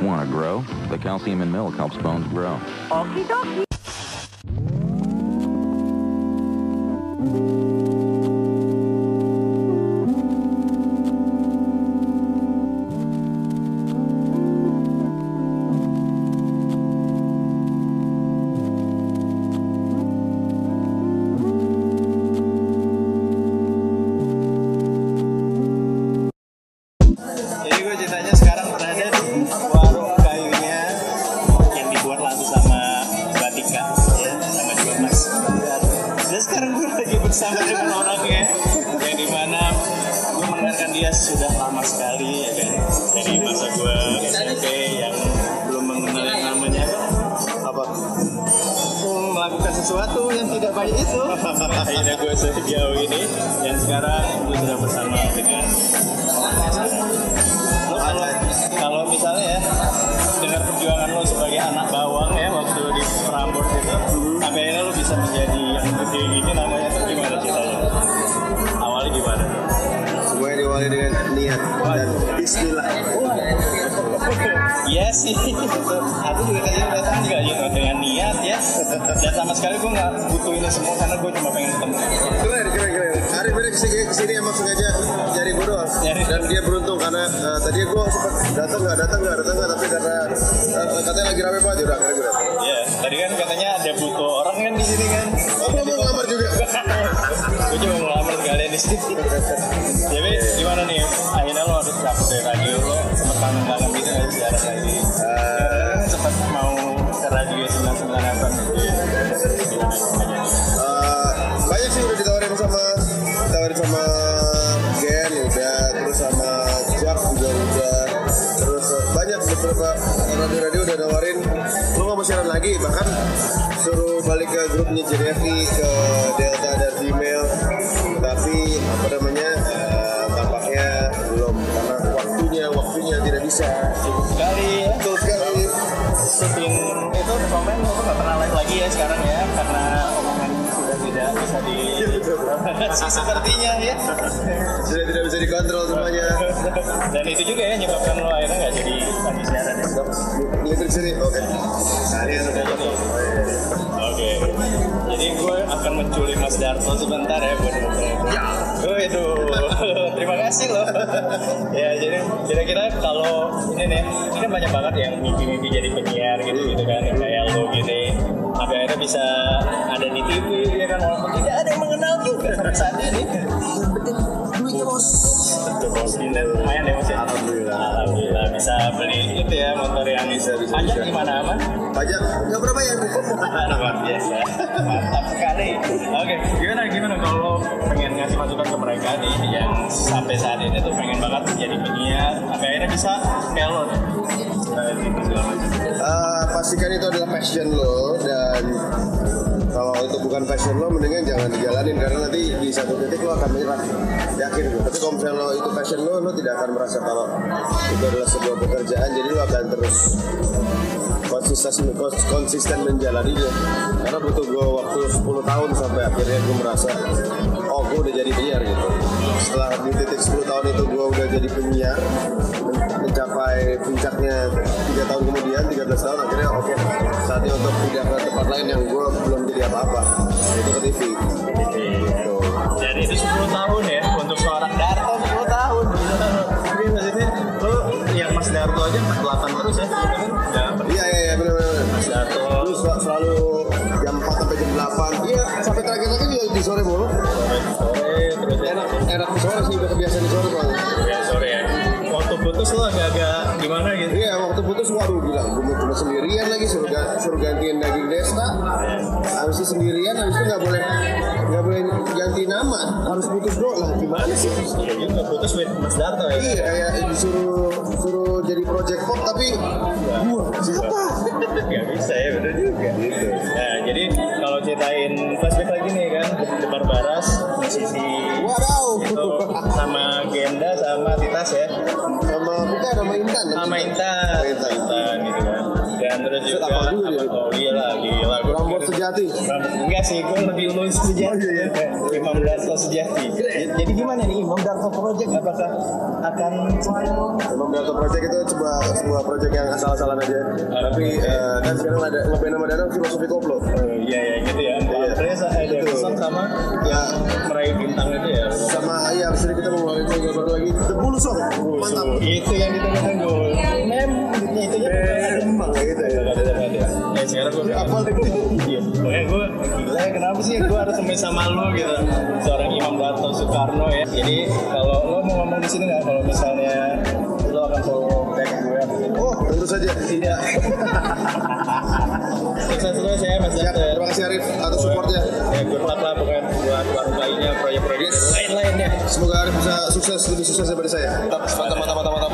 Want to grow? The calcium in milk helps bones grow. Okie dokie. Bersama dengan orangnya yang di mana gue mendengarkan dia sudah lama sekali ya kan dari masa gue SMP yang belum mengenal yang namanya. Apa? Melakukan sesuatu yang tidak baik itu. Akhirnya gue sejauh ini dan sekarang gue sudah bersama dengan lo. Kalau misalnya ya dengar perjuangan lo sebagai anak bawang ya waktu di Prambors itu sampai akhirnya lo bisa menjadi yang gede gini namanya niat dan Bismillah. Iya sih, aku juga kayaknya datang juga gitu dengan niat ya. Dan sama sekali gue nggak butuh ini semua karena gue cuma pengen ketemu. Keren, keren, keren. Hari ini ke sini, ke sini emang sengaja nyari gue doang. Dan dia beruntung karena uh, tadi gue sempat datang nggak datang nggak datang nggak tapi karena uh, katanya lagi rame banget udah akhirnya gue datang. Iya, tadi kan katanya ada butuh orang kan di sini kan. Oh, mau ngelamar juga? gue cuma mau ngelamar sekalian di sini. Jadi radio lo sempat kangen-kangen gitu nggak sih jarang lagi. Sempat mau ke radio 99 apa gitu. uh, banyak sih udah ditawarin sama ditawarin sama Gen udah terus sama Jack juga udah terus banyak beberapa radio-radio udah nawarin lu nggak mau siaran lagi bahkan suruh balik ke grupnya JDFI ke Delta dan Gmail tapi apa namanya syuting itu komen lo nggak pernah live lagi ya sekarang ya karena omongan sudah tidak bisa di sepertinya ya. Sudah tidak bisa dikontrol semuanya. Dan itu juga ya nyebabkan lo akhirnya nggak jadi lagi siaran ya. Listrik sini oke. Hari sudah jadi oke. Jadi gue akan menculik Mas Darto sebentar ya buat ngobrol kasih loh ya jadi kira-kira kalau ini nih ini kan banyak banget yang mimpi-mimpi jadi penyiar gitu gitu kan kayak lo gini. Sampai akhirnya bisa ada di TV ya kan Bisa, pajak bisa. gimana aman? pajak nggak berapa ya luar biasa mantap sekali oke gimana gimana kalau pengen ngasih masukan ke mereka nih yang sampai saat ini tuh pengen banget jadi penyiar sampai akhirnya bisa kayak lo nih. Eh, pastikan itu adalah passion lo dan kalau itu bukan passion lo mendingan jangan dijalanin karena nanti di satu titik lo akan menyerah. Yakin gue tapi kalau misalnya lo itu passion lo lo tidak akan merasa kalau itu adalah sebuah pekerjaan jadi lo akan terus konsisten konsisten menjalaninya karena butuh gue waktu 10 tahun sampai akhirnya gue merasa oh gue udah jadi penyiar gitu. Setelah di titik 10 tahun itu gue udah jadi penyiar puncaknya tiga tahun kemudian 13 tahun akhirnya oke saatnya untuk pindah ke tempat lain yang gue belum jadi apa-apa. Itu ke TV gitu. dan itu 10 tahun ya untuk seorang Darto 10 tahun. Tapi maksudnya lo yang Mas Darto aja 48 terus ya gitu kan? Udah iya iya iya benar-benar Mas Darto. Lu sel- selalu jam 4 sampai jam 8 iya sampai terakhir lagi juga di sore mulu sore terus ya. Enak enak di sore sih udah kebiasaan di sore soalnya ya sore ya. Waktu putus lo Iya waduh gila gue cuma sendirian lagi suruh, ga- suruh gantiin daging desta. Habis itu sendirian habis itu nggak boleh nggak boleh ganti nama. Harus putus bro lah gimana sih? Iya juga putus with Mas Darto ya? Iya kayak disuruh suruh jadi project pop tapi gua siapa Gak bisa ya bener juga. Gitu Nah jadi kalau ceritain flashback lagi nih kan? Debar Baras musisi Wadaw. itu sama sama Titas ya sama bukan nama Intan sama Intan Intan. Intan gitu kan dan terus juga hafal juga dia. oh iya lah gila Rambut sejati. enggak sih gue lebih sejati Oh, iya, Imam Darto sejati jadi gimana nih Imam Darto Project apakah akan Emang Delta Project itu sebuah sebuah project yang asal-asalan aja. Tapi eh, kan sekarang ada ngeband nama Danang filosofi koplo. Oh, iya ya gitu ya Iya. Sama Ya. Meraih bintang itu ya. Sama abis ini kita mau ngeluarin single baru lagi. The Bull Song. Mantap. itu yang ditunggu-tunggu mem itu ya Emang kayak gitu ya. ya sekarang gue Apa lagi? Iya, pokoknya gue gila ya kenapa sih gue harus temen sama lo gitu? Seorang Imam Darto Soekarno ya. Jadi kalau lo mau ngomong di sini nggak? Kalau misalnya lo akan follow back gue Oh, tentu saja. tidak. Sukses terus ya Mas Ya, ya terima kasih Arif atas supportnya. ya good lainnya proyek-proyek. Lain-lainnya Semoga Arif bisa sukses lebih sukses daripada saya. mantap mantap mantap mantap